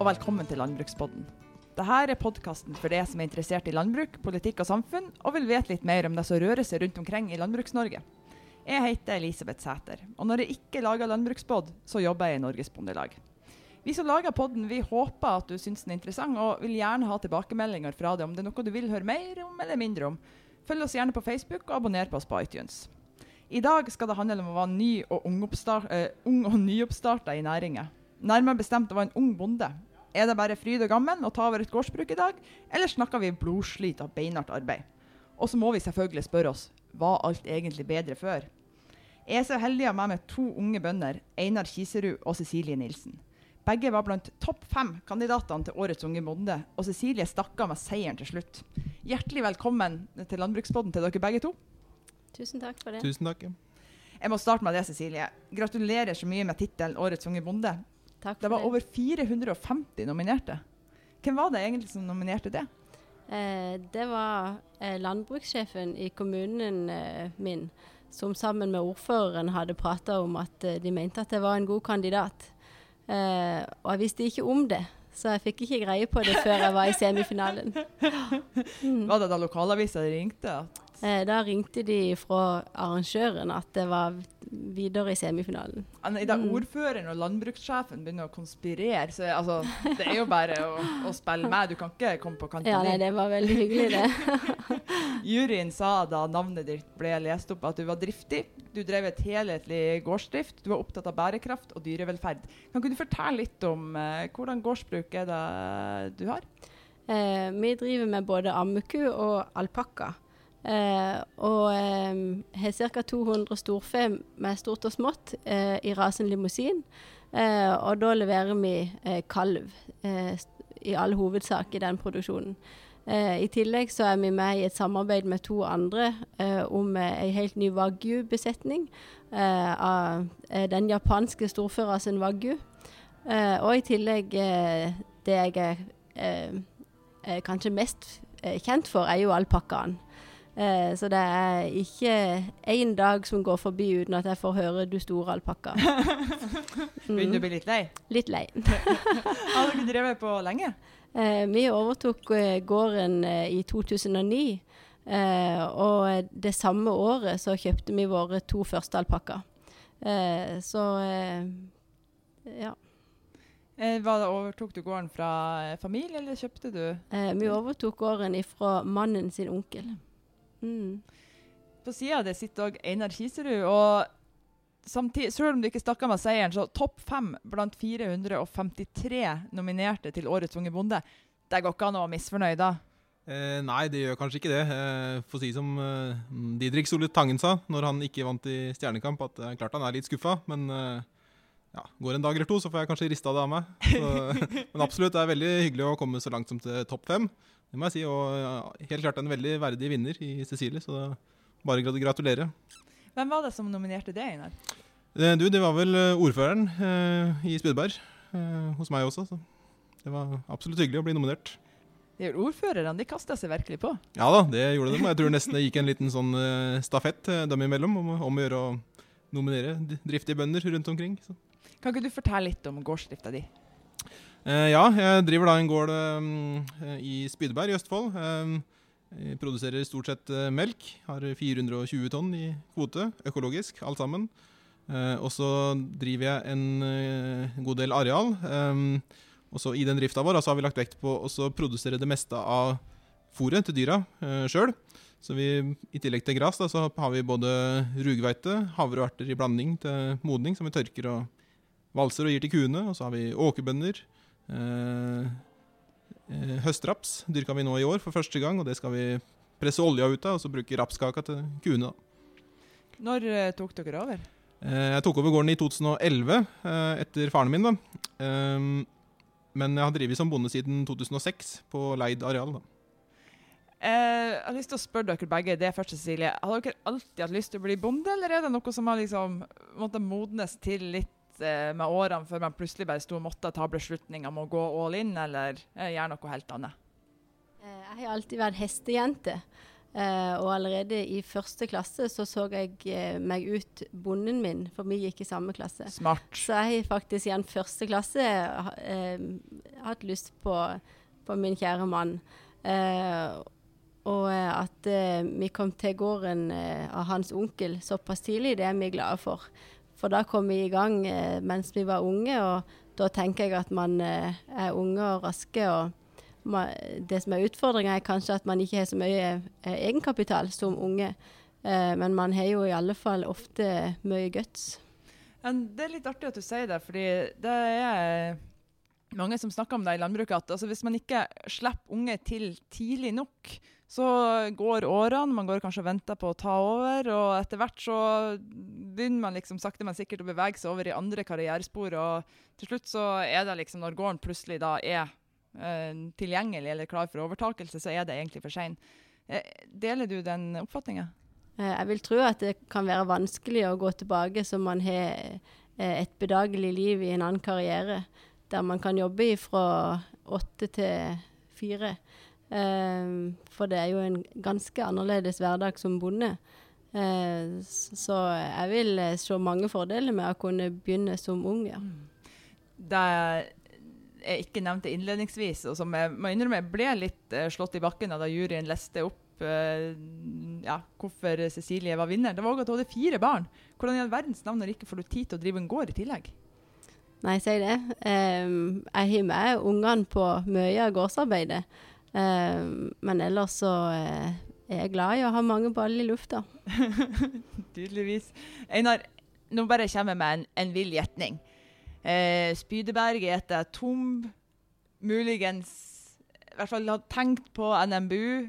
og velkommen til Landbrukspodden. Dette er podkasten for deg som er interessert i landbruk, politikk og samfunn, og vil vite litt mer om det som rører seg rundt omkring i Landbruks-Norge. Jeg heter Elisabeth Sæter, og når jeg ikke lager landbrukspod, så jobber jeg i Norges Bondelag. Vi som lager podden, vi håper at du syns den er interessant, og vil gjerne ha tilbakemeldinger fra deg om det er noe du vil høre mer om eller mindre om. Følg oss gjerne på Facebook, og abonner på oss på iTunes. I dag skal det handle om å være ny og ung, uh, ung og nyoppstarta i næringa. Nærmere bestemt å være en ung bonde. Er det bare fryd og gammen å ta over et gårdsbruk i dag, eller snakker vi blodslit av beinhardt arbeid? Og så må vi selvfølgelig spørre oss var alt egentlig bedre før? Jeg er så heldig å ha med meg to unge bønder, Einar Kiserud og Cecilie Nilsen. Begge var blant topp fem kandidatene til Årets unge bonde, og Cecilie stakk av med seieren til slutt. Hjertelig velkommen til Landbrukspodden til dere begge to. Tusen takk for det. Tusen takk. Jeg må starte med det, Cecilie. Gratulerer så mye med tittelen Årets unge bonde. Takk det var det. over 450 nominerte. Hvem var det egentlig som nominerte det? Eh, det var eh, landbrukssjefen i kommunen eh, min som sammen med ordføreren hadde prata om at eh, de mente at jeg var en god kandidat. Eh, og jeg visste ikke om det, så jeg fikk ikke greie på det før jeg var i semifinalen. Mm. Var det da lokalavisa ringte? Eh, da ringte de fra arrangøren at det var videre i semifinalen. I dag mm. ordføreren og landbrukssjefen begynner å konspirere, så altså, det er jo bare å, å, spille med. Du kan ikke komme på kanten. Ja, nei, det var veldig hyggelig, det. Juryen sa da navnet ditt ble lest opp, at du var driftig. Du drev et helhetlig gårdsdrift. Du var opptatt av bærekraft og dyrevelferd. Kan ikke du fortelle litt om eh, hvordan gårdsbruk er det du har? Eh, vi driver med både ammeku og alpakka. Uh, og um, har ca. 200 storfe med stort og smått eh, i rasen limousin. Uh, og da leverer vi kalv i all hovedsak i den produksjonen. I tillegg så er vi med i et samarbeid med to andre om en helt ny wagyu-besetning av den japanske storferasen wagyu. og i tillegg det jeg er kanskje mest kjent for, er jo alpakkaen. Eh, så det er ikke én dag som går forbi uten at jeg får høre 'du store alpakka'. Begynner du å bli litt lei? Litt lei. Har dere drevet på lenge? Eh, vi overtok eh, gården eh, i 2009. Eh, og det samme året så kjøpte vi våre to første alpakkaer. Eh, så ja. Hva Overtok du gården fra familie, eller kjøpte du? vi overtok gården fra mannen sin onkel. Mm. På sida av det sitter òg Einar Kiserud. og samtidig, Selv om du ikke stakk av med seieren, så topp fem blant 453 nominerte til Årets unge bonde. Det går ikke an å være misfornøyd da? Eh, nei, det gjør kanskje ikke det. Eh, for å si som eh, Didrik Solid Tangen sa når han ikke vant i Stjernekamp, at eh, klart han er litt skuffa, men eh, ja, går en dag eller to, så får jeg kanskje rista det av meg. Så, men absolutt, det er veldig hyggelig å komme så langt som til topp fem. Det må jeg si, og helt klart en veldig verdig vinner i Cecilie, så bare gratulerer. Hvem var det som nominerte det, Einar? Eh, du, det var vel eh, ordføreren eh, i Spydberg eh, hos meg også. Så det var absolutt hyggelig å bli nominert. Ordførerne, de kasta seg virkelig på? Ja da, det gjorde de. Jeg tror nesten det gikk en liten sånn uh, stafett dem imellom om, om, å gjøre å nominere driftige bønder rundt omkring. Så. Kan ikke du fortelle litt om gårdsdrifta di? Uh, ja, jeg driver da en gård uh, i Spydeberg i Østfold. Uh, jeg produserer stort sett melk. Har 420 tonn i kvote, økologisk, alt sammen. og så driver jeg en god del areal. Um, også I den drifta vår har vi lagt vekt på å produsere det meste av fôret til dyra uh, sjøl. Så vi, I tillegg til gress så har vi både rugveite, havre og erter i blanding til modning, som vi tørker og valser og gir til kuene. Og så har vi åkerbønner. Eh, eh, høstraps dyrka vi nå i år for første gang, og det skal vi presse olja ut av og så bruke rapskaka til kuene. Når uh, tok dere over? Jeg tok over gården i 2011 uh, etter faren min. da. Um, men jeg har drevet som bonde siden 2006 på leid areal. da. jeg har lyst til å spørre dere begge det først, Cecilie. Har dere alltid hatt lyst til å bli bonde, eller er det noe som har liksom, måttet modnes til litt eh, med årene før man plutselig bare sto og måtte ta beslutninger om å gå all in, eller eh, gjøre noe helt annet? Eh, jeg har alltid vært hestejente. Eh, og allerede i første klasse så så jeg eh, meg ut bonden min, for vi gikk i samme klasse. Smart. Så jeg har faktisk igjen første klasse eh, hatt lyst på, på min kjære mann. Eh, og eh, at eh, vi kom til gården eh, av hans onkel såpass tidlig, det er vi glade for. For da kom vi i gang eh, mens vi var unge, og da tenker jeg at man eh, er unge og raske. og det som er utfordringa, er kanskje at man ikke har så mye eh, egenkapital som unge. Men man har jo i alle fall ofte mye guts. Det er litt artig at du sier det, fordi det er mange som snakker om det i landbruket, at altså, hvis man ikke slipper unge til tidlig nok, så går årene, man går kanskje og venter på å ta over, og etter hvert så begynner man liksom sakte, men sikkert å bevege seg over i andre karrierespor, og til slutt så er det liksom, når gården plutselig da er eh, tilgjengelig eller klar for overtakelse, så er det egentlig for sent. Eh, deler du den oppfatninga? Eh, Jeg vil tro at det kan være vanskelig å gå tilbake så man har et bedagelig liv i en annen karriere, der man kan jobbe fra åtte til fire. Eh, For det er jo en ganske annerledes hverdag som bonde. Eh, Så jeg vil eh, se mange fordeler med å kunne begynne som ung. Ja. Det jeg ikke nevnte innledningsvis, og som jeg må innrømme jeg ble litt eh, slått i bakken da juryen leste opp eh, ja, hvorfor Cecilie var vinner, det var at hun hadde fire barn. Hvordan i all verdens navn har ikke får tid til å drive en gård i tillegg? Nei, si det. Um, jeg har med ungene på mye av gårdsarbeidet. Um, men ellers så uh, er jeg glad i å ha mange baller i lufta. Tydeligvis. Einar, nå bare kommer jeg med en, en vill gjetning. Uh, Spydeberg er etter tom, muligens i hvert fall har tenkt på NMBU.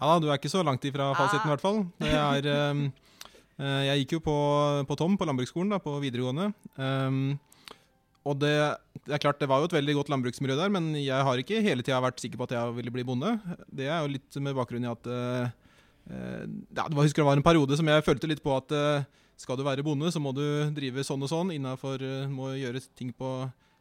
Ja, du er ikke så langt ifra fasiten, i hvert fall. Det er, um, uh, jeg gikk jo på, på Tom på landbruksskolen, da, på videregående. Ehm, og det, det er klart, det var jo et veldig godt landbruksmiljø der, men jeg har ikke hele tida vært sikker på at jeg ville bli bonde. Det er jo litt med bakgrunn i at eh, ja, det var, husker det var en periode som jeg følte litt på at uh, skal du være bonde, så må du drive sånn og sånn innafor Må gjøre ting på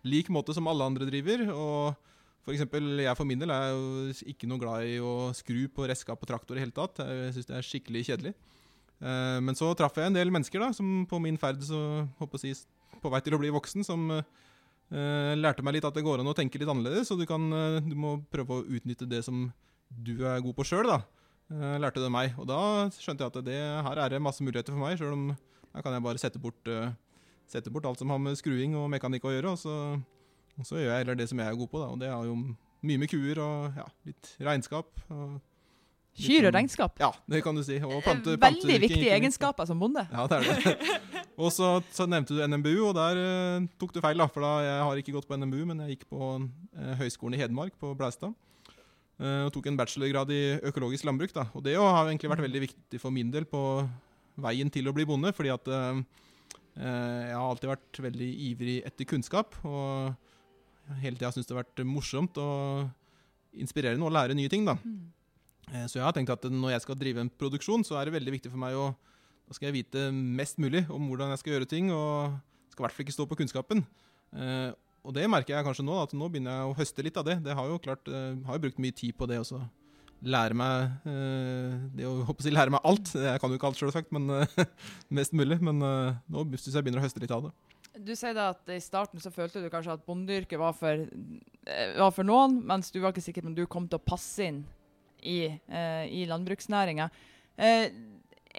lik måte som alle andre driver. og for eksempel, jeg for min del er jo ikke noe glad i å skru på redskap og traktor i hele tatt. Jeg syns det er skikkelig kjedelig. Men så traff jeg en del mennesker da, som på min ferd så, håper jeg, på vei til å bli voksen, som uh, lærte meg litt at det går an å tenke litt annerledes. Og du, kan, uh, du må prøve å utnytte det som du er god på sjøl, da. Uh, lærte det meg. Og da skjønte jeg at det, her er det masse muligheter for meg, sjøl om her kan jeg bare sette bort, sette bort alt som har med skruing og mekanikk å gjøre. og så og så gjør jeg heller det som jeg er god på, da, og det er jo mye med kuer og ja, litt regnskap. Og Kyr og sånn- regnskap. Ja, det kan du si. Plante, Eh, Veldig viktige egenskaper som bonde. Ja, det er det. og så, så nevnte du NMBU, og der eh, tok du feil, da. For da, jeg har ikke gått på NMBU, men jeg gikk på eh, Høgskolen i Hedmark, på Blaustad. eh, og tok en bachelorgrad i økologisk landbruk. da. Og det jo har egentlig vært veldig viktig for min del på veien til å bli bonde, fordi at eh, eh, jeg har alltid vært veldig ivrig etter kunnskap. og hele tida syntes det har vært morsomt og inspirerende å lære nye ting. da. Eh, Så jeg har tenkt at når jeg skal drive en produksjon, så er det veldig viktig for meg å Da skal jeg vite mest mulig om hvordan jeg skal gjøre ting, og skal i hvert fall ikke stå på kunnskapen. Eh, og det merker jeg kanskje nå, at nå begynner jeg å høste litt av det. Det har jo klart, eh, har jo brukt mye tid på det også. Lære meg eh, det å håper jeg, lære meg alt. Jeg kan jo ikke alt, selvsagt, men eh, mest mulig. Men eh, nå syns jeg begynner å høste litt av det. Du sier da at i starten så følte du kanskje at bondeyrket var, eh, var for noen, mens du var ikke sikker på om du kom til å passe inn i, eh, landbruksnæringa. Eh,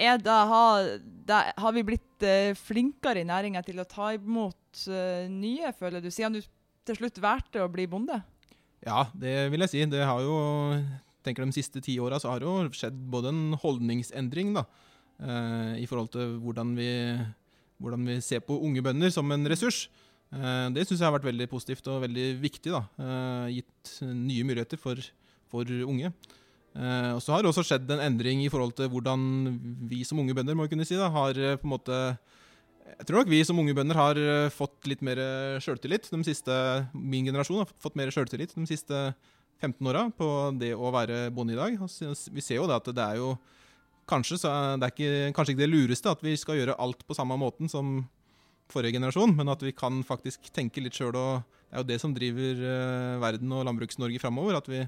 det, har, det, har vi blitt uh, flinkere i næringa til å ta imot uh, nye, føler du, siden du til slutt valgte å bli bonde? Ja, det vil jeg si. Det har jo tenker De siste ti åra har jo skjedd både en holdningsendring da, uh, i forhold til hvordan vi, hvordan vi ser på unge bønder som en ressurs. Det syns jeg har vært veldig positivt og veldig viktig. da, Gitt nye muligheter for, for unge. Eh, og så har det også skjedd en endring i forhold til hvordan vi som unge bønder må kunne si da, har eh, på en måte jeg tror nok vi som unge bønder har eh, fått litt mer sjøltillit. Min generasjon har fått mer sjøltillit de siste 15 åra på det å være bonde i dag. Vi ser jo det at det er jo kanskje, er det er ikke, kanskje ikke det lureste at vi skal gjøre alt på samme måten som forrige generasjon, men at vi kan faktisk tenke litt sjøl og det er jo det som driver eh, verden og Landbruks-Norge framover. At vi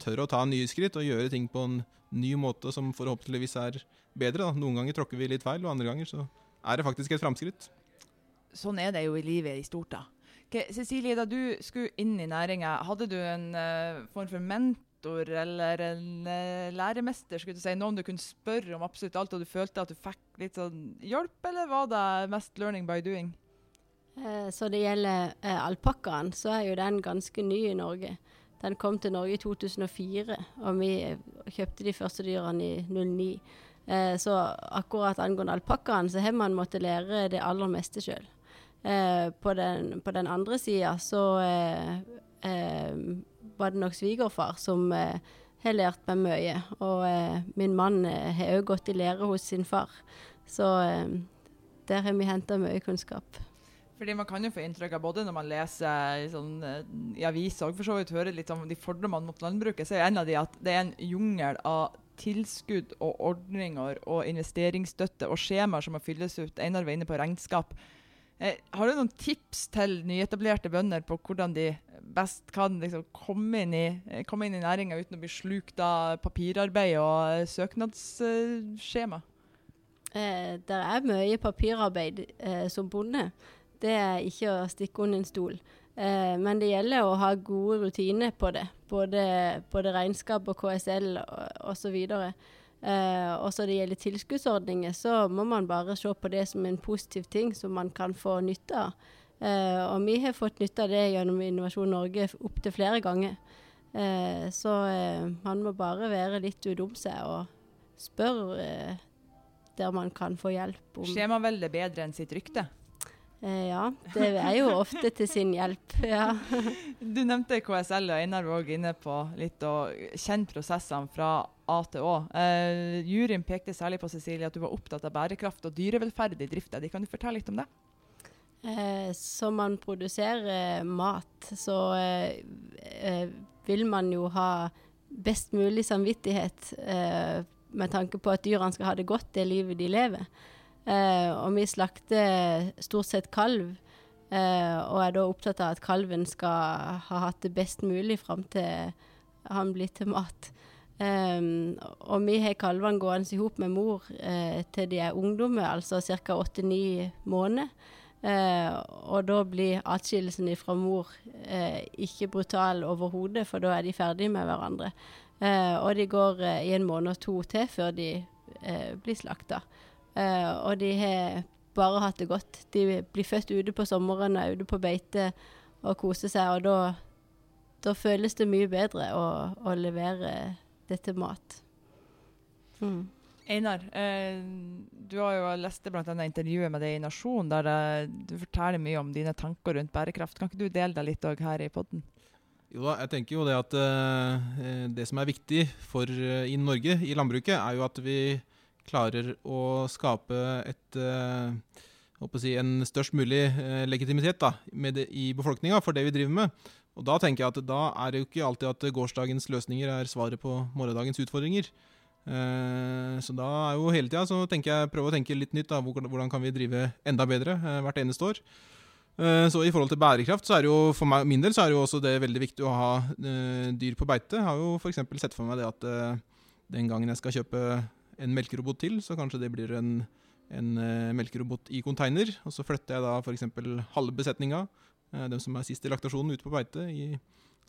tør å ta nye skritt og gjøre ting på en ny måte som forhåpentligvis er bedre. Da. Noen ganger tråkker vi litt feil, og andre ganger så er det faktisk et framskritt. Sånn er det jo i livet i stort, da. Okay, Cecilie, da du skulle inn i næringa, hadde du en uh, form for mentor eller en uh, læremester, skulle du si, noen du kunne spørre om absolutt alt, og du følte at du fikk litt sånn hjelp, eller var det mest learning by doing? Eh, så det gjelder eh, alpakkaen, så er jo den ganske ny i Norge. Den kom til Norge i 2004, og vi eh, kjøpte de første dyrene i 2009. Eh, så akkurat angående alpakkaen, så har man måttet lære det aller meste sjøl. På, på den andre sida så var det nok svigerfar som har lært meg mye. Og min mann har òg gått i lære hos sin far. Så der har vi henta mye kunnskap. Fordi Man kan jo få inntrykk av både når man leser sånn, eh, i aviser og for så vidt hører litt om de fordommene mot landbruket, så er en av de at det er en jungel av tilskudd og ordninger og investeringsstøtte og skjemaer som må fylles ut. Einar var inne på regnskap. Eh, har du noen tips til nyetablerte bønder på hvordan de best kan liksom, komme inn i, eh, komme i næringa uten å bli slukt av papirarbeid og eh, søknadsskjema? Eh, det er mye papirarbeid eh, som bonde. Det er ikke å stikke under en stol. Eh, men det gjelder å ha gode rutiner på det. Både, både regnskap og KSL osv. Eh, og så det gjelder tilskuddsordninger, så må man bare se på det som en positiv ting som man kan få nytte av. Eh, og vi har fått nytte av det gjennom Innovasjon Norge opptil flere ganger. Eh, så eh, man må bare være litt udum seg og spørre eh, der man kan få hjelp. om veldig bedre enn sitt rykte? Eh, ja, det er jo ofte til sin hjelp. Ja. Du nevnte KSL, og Einar var inne på litt å kjenne prosessene fra A til Å. Eh, juryen pekte særlig på Cecilie, at du var opptatt av bærekraft og dyrevelferd i drifta. Kan du fortelle litt om det? Eh, som man produserer mat, så eh, eh, vil man jo ha best mulig samvittighet eh, med tanke på at dyrene skal ha det godt det livet de lever. Eh, og vi slakter stort sett kalv, eh, og er da opptatt av at kalven skal ha hatt det best mulig fram til han blir til mat. Eh, og vi har kalvene gående i hop med mor eh, til de er ungdommer, altså ca. åtte-ni måneder. Eh, og da blir atskillelsen fra mor eh, ikke brutal overhodet, for da er de ferdige med hverandre. Og de går i en måned og to til før de blir slakta. Eh, og de har bare hatt det godt. De blir født ute på sommeren og ute på beite og koser seg, og da, da føles det mye bedre å, å levere det til mat. Mm. Einar, eh, du har jo lest bl.a. intervjuet med deg i Nasjon, der eh, du forteller mye om dine tanker rundt bærekraft. Kan ikke du dele deg litt òg her i podden? Jo da, jeg tenker jo det at eh, det som er viktig for i Norge, i landbruket, er jo at vi klarer å skape et eh, si, en størst mulig eh, legitimitet da, det, i befolkninga for det vi driver med. Og Da tenker jeg at da er det jo ikke alltid at gårsdagens løsninger er svaret på morgendagens utfordringer. Eh, så da er jo hele tida så tenker jeg prøve å tenke litt nytt. da, Hvordan kan vi drive enda bedre hvert eneste år. Så i forhold til bærekraft, så er det jo for meg, min del så er det jo også det veldig viktig å ha dyr på beite. Jeg har jo f.eks. sett for meg det at den gangen jeg skal kjøpe en melkerobot til, så kanskje det blir en, en eh, melkerobot i container. Og så flytter jeg da f.eks. halve besetninga, eh, dem som er sist i laktasjonen, ut på beite i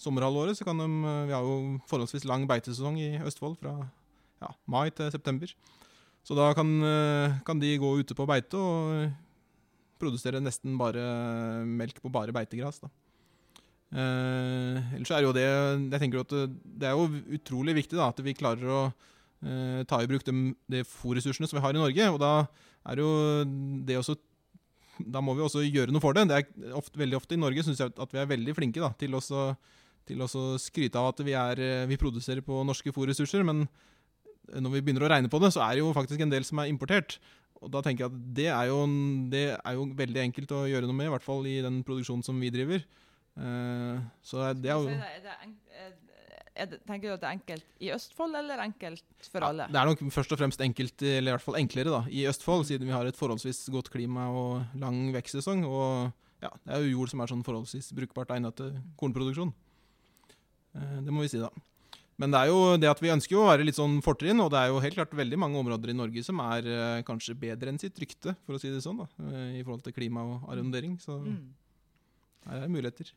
sommerhalvåret. Så kan de, eh, vi har jo forholdsvis lang beitesesong i Østfold, fra ja, mai til september. Så da kan, kan de gå ute på beite og produsere nesten bare melk på bare beitegras. da. Eh, ellers er jo det jeg tenker at det er jo utrolig viktig da, at vi klarer å eh, ta i bruk de, de fòrressursene som vi har i Norge. Og da er jo det også Da må vi også gjøre noe for det. det er ofte, veldig ofte i Norge syns jeg at vi er veldig flinke da, til, å, til å skryte av at vi, er, eh, vi produserer på norske fòrressurser. Men når vi begynner å regne på det, så er det jo faktisk en del som er importert. Og da tenker jeg at det er, jo, det er jo veldig enkelt å gjøre noe med, i hvert fall i den produksjonen som vi driver. Eh, så det er jo det, tenker du at det er enkelt i Østfold, eller enkelt for ja, alle? Det er nok først og fremst enkelt, eller i hvert fall enklere, da, i Østfold, siden vi har et forholdsvis godt klima og lang vekstsesong. Og ja, det er jo jord som er sånn forholdsvis brukbart egnet til kornproduksjon. Eh, det må vi si, da. Men det er jo det at vi ønsker jo å være litt sånn fortrinn, og det er jo helt klart veldig mange områder i Norge som er eh, kanskje bedre enn sitt rykte, for å si det sånn, da, eh, i forhold til klima og arrondering. Så Mm. her er det muligheter.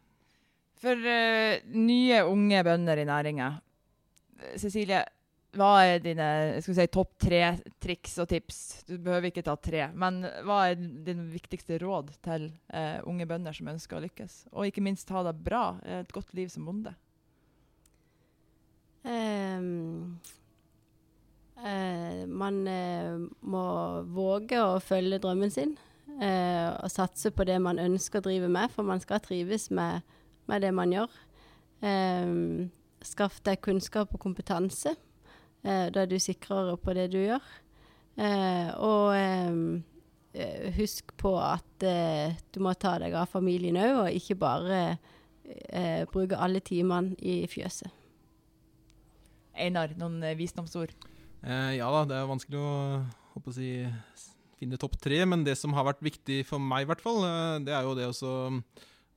For uh, nye, unge bønder i næringa, Cecilie, hva er dine si, topp tre triks og tips? Du behøver ikke ta tre, men hva er dine viktigste råd til uh, unge bønder som ønsker å lykkes? Og ikke minst ha det bra, et godt liv som bonde. Um, uh, man eh, må våge å følge drømmen sin. eh, og satse på det man ønsker å drive med, for man skal trives med, med det man gjør. Ehm, skaff deg kunnskap og kompetanse. eh, da er du sikrere på det du gjør. Eh, og ehm, eh, husk på at eh, du må ta deg av familien òg, og ikke bare eh, bruke alle timene i fjøset. Einar, noen visdomsord? Eh, ja da, det er vanskelig å, å si, finne topp tre, men det som har vært viktig for meg, i hvert fall, det er jo det å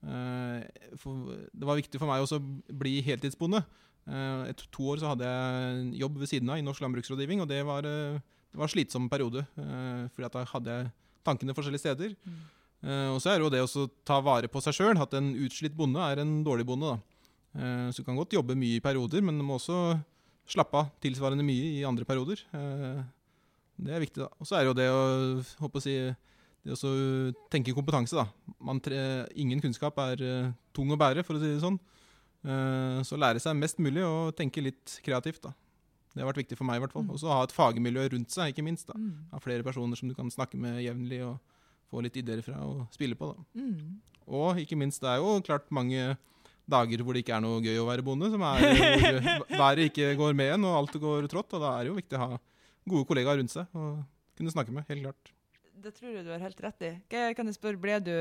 Det var viktig for meg også å bli heltidsbonde. Eh, etter to år så hadde jeg jobb ved siden av i Norsk landbruksrådgivning, og det var, eh, det var en slitsom periode. Eh, fordi at da hadde jeg tankene forskjellige steder. Mm. og så er det jo det å ta vare på seg sjøl. At en utslitt bonde er en dårlig bonde. da. Eh, så du kan godt jobbe mye i perioder, men du må også slappe av tilsvarende mye i andre perioder. Eh, det er viktig, da. Og så er det jo det å håper å si, det å tenke kompetanse, da. Man tre, ingen kunnskap er uh, tung å bære, for å si det sånn. Uh, så lære seg mest mulig og tenke litt kreativt, da. Det har vært viktig for meg, i hvert fall. Mm. Og så ha et fagmiljø rundt seg, ikke minst. da. Mm. Ha flere personer som du kan snakke med jevnlig og få litt ideer fra og spille på. da. Mm. Og ikke minst, det er jo klart mange dager hvor det ikke er noe gøy å være bonde, som er hvor været ikke går med en og alt går trått. Og da er det jo viktig å ha gode kollegaer rundt seg og kunne snakke med. Helt klart. Det tror jeg du har helt rett i. Hva- Kan jeg spørre, du,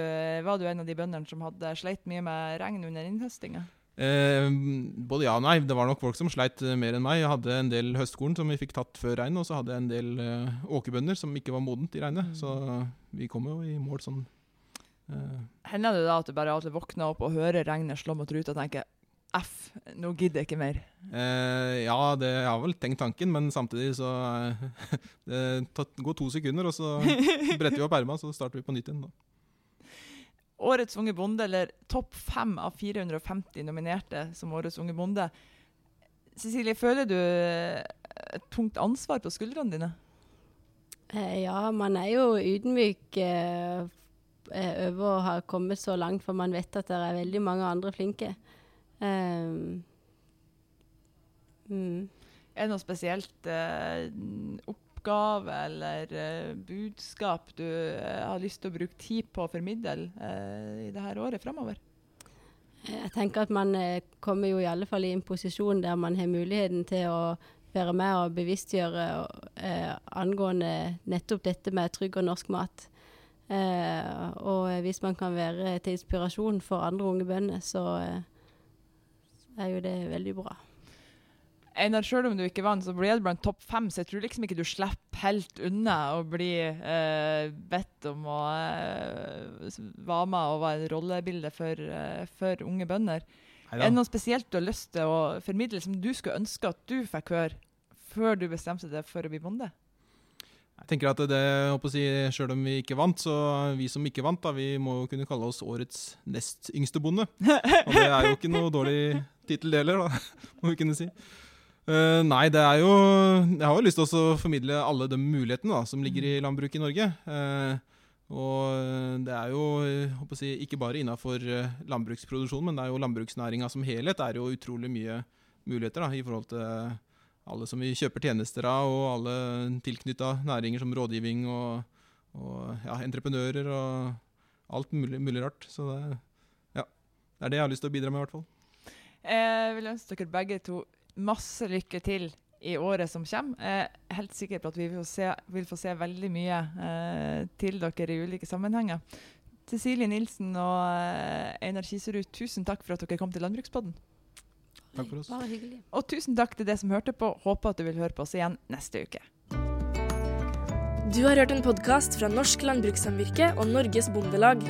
Var du en av de bøndene som hadde sleit mye med regn under innhøstinga? Eh, både ja og nei. Det var nok folk som sleit eh, mer enn meg. Jeg hadde en del høstkorn som vi fikk tatt før regn, og så hadde jeg en del eh, åkerbønder som ikke var modent i regnet. Mm. Så vi kom jo i mål sånn. eh, Hender det da at du bare alltid våkner opp og hører regnet slå mot ruta og tenker F, nå gidder jeg ikke mer. Eh, ja, det jeg har vel tenkt tanken, men samtidig så Det går to sekunder, og så bretter vi opp erma, så starter vi på nytt igjen. da. Årets unge bonde, eller topp fem av 450 nominerte som Årets unge bonde. Cecilie, føler du eh, et tungt ansvar på skuldrene dine? Eh, ja, man er jo ydmyk eh, eh, over å ha kommet så langt, for man vet at det er veldig mange andre flinke. Ehm, mm. Er det noe spesielt eh, oppgave eller eh, budskap du eh, har lyst til å bruke tid på å formidle eh, i det her året framover? Jeg tenker at man eh, kommer jo i alle fall i en posisjon der man har muligheten til å være med og bevisstgjøre eh, angående nettopp dette med trygg og norsk mat. Og hvis man kan være til inspirasjon for andre unge bønder, så er jo det veldig bra. Einar, selv om du ikke vant, så ble det blant topp fem, så jeg tror liksom ikke du slipper helt unna å bli eh, bedt om å eh, være med og være en rollebilde for, eh, for unge bønder. Er det noe spesielt du har lyst til å formidle som du skulle ønske at du fikk høre før du bestemte deg for å bli bonde? Jeg tenker at det, håper å si, Selv om vi ikke vant, så vi som ikke vant, da, vi må jo kunne kalle oss årets nest yngste bonde. Og det er jo ikke noe dårlig tittel heller, må vi kunne si. Uh, nei, det er jo Jeg har jo lyst til å formidle alle de mulighetene da, som ligger i landbruket i Norge. Uh, og det er jo håper å si, ikke bare innafor landbruksproduksjon, men det er jo landbruksnæringa som helhet. Det er jo utrolig mye muligheter da, i forhold til alle som vi kjøper tjenester av, og alle tilknytta næringer som rådgivning og, og ja, entreprenører og alt mulig, mulig rart. Så det, ja, det er det jeg har lyst til å bidra med, i hvert fall. Jeg vil ønske dere begge to masse lykke til i året som kommer. Jeg er helt sikker på at vi vil få se, vil få se veldig mye eh, til dere i ulike sammenhenger. Cecilie Nilsen og eh, Einar Kiserud, tusen takk for at dere kom til Landbrukspodden. Takk for oss. Bare hyggelig. Og tusen takk til deg som hørte på. Håper at du vil høre på oss igjen neste uke. Du har hørt en podkast fra Norsk Landbrukssamvirke og Norges Bondelag.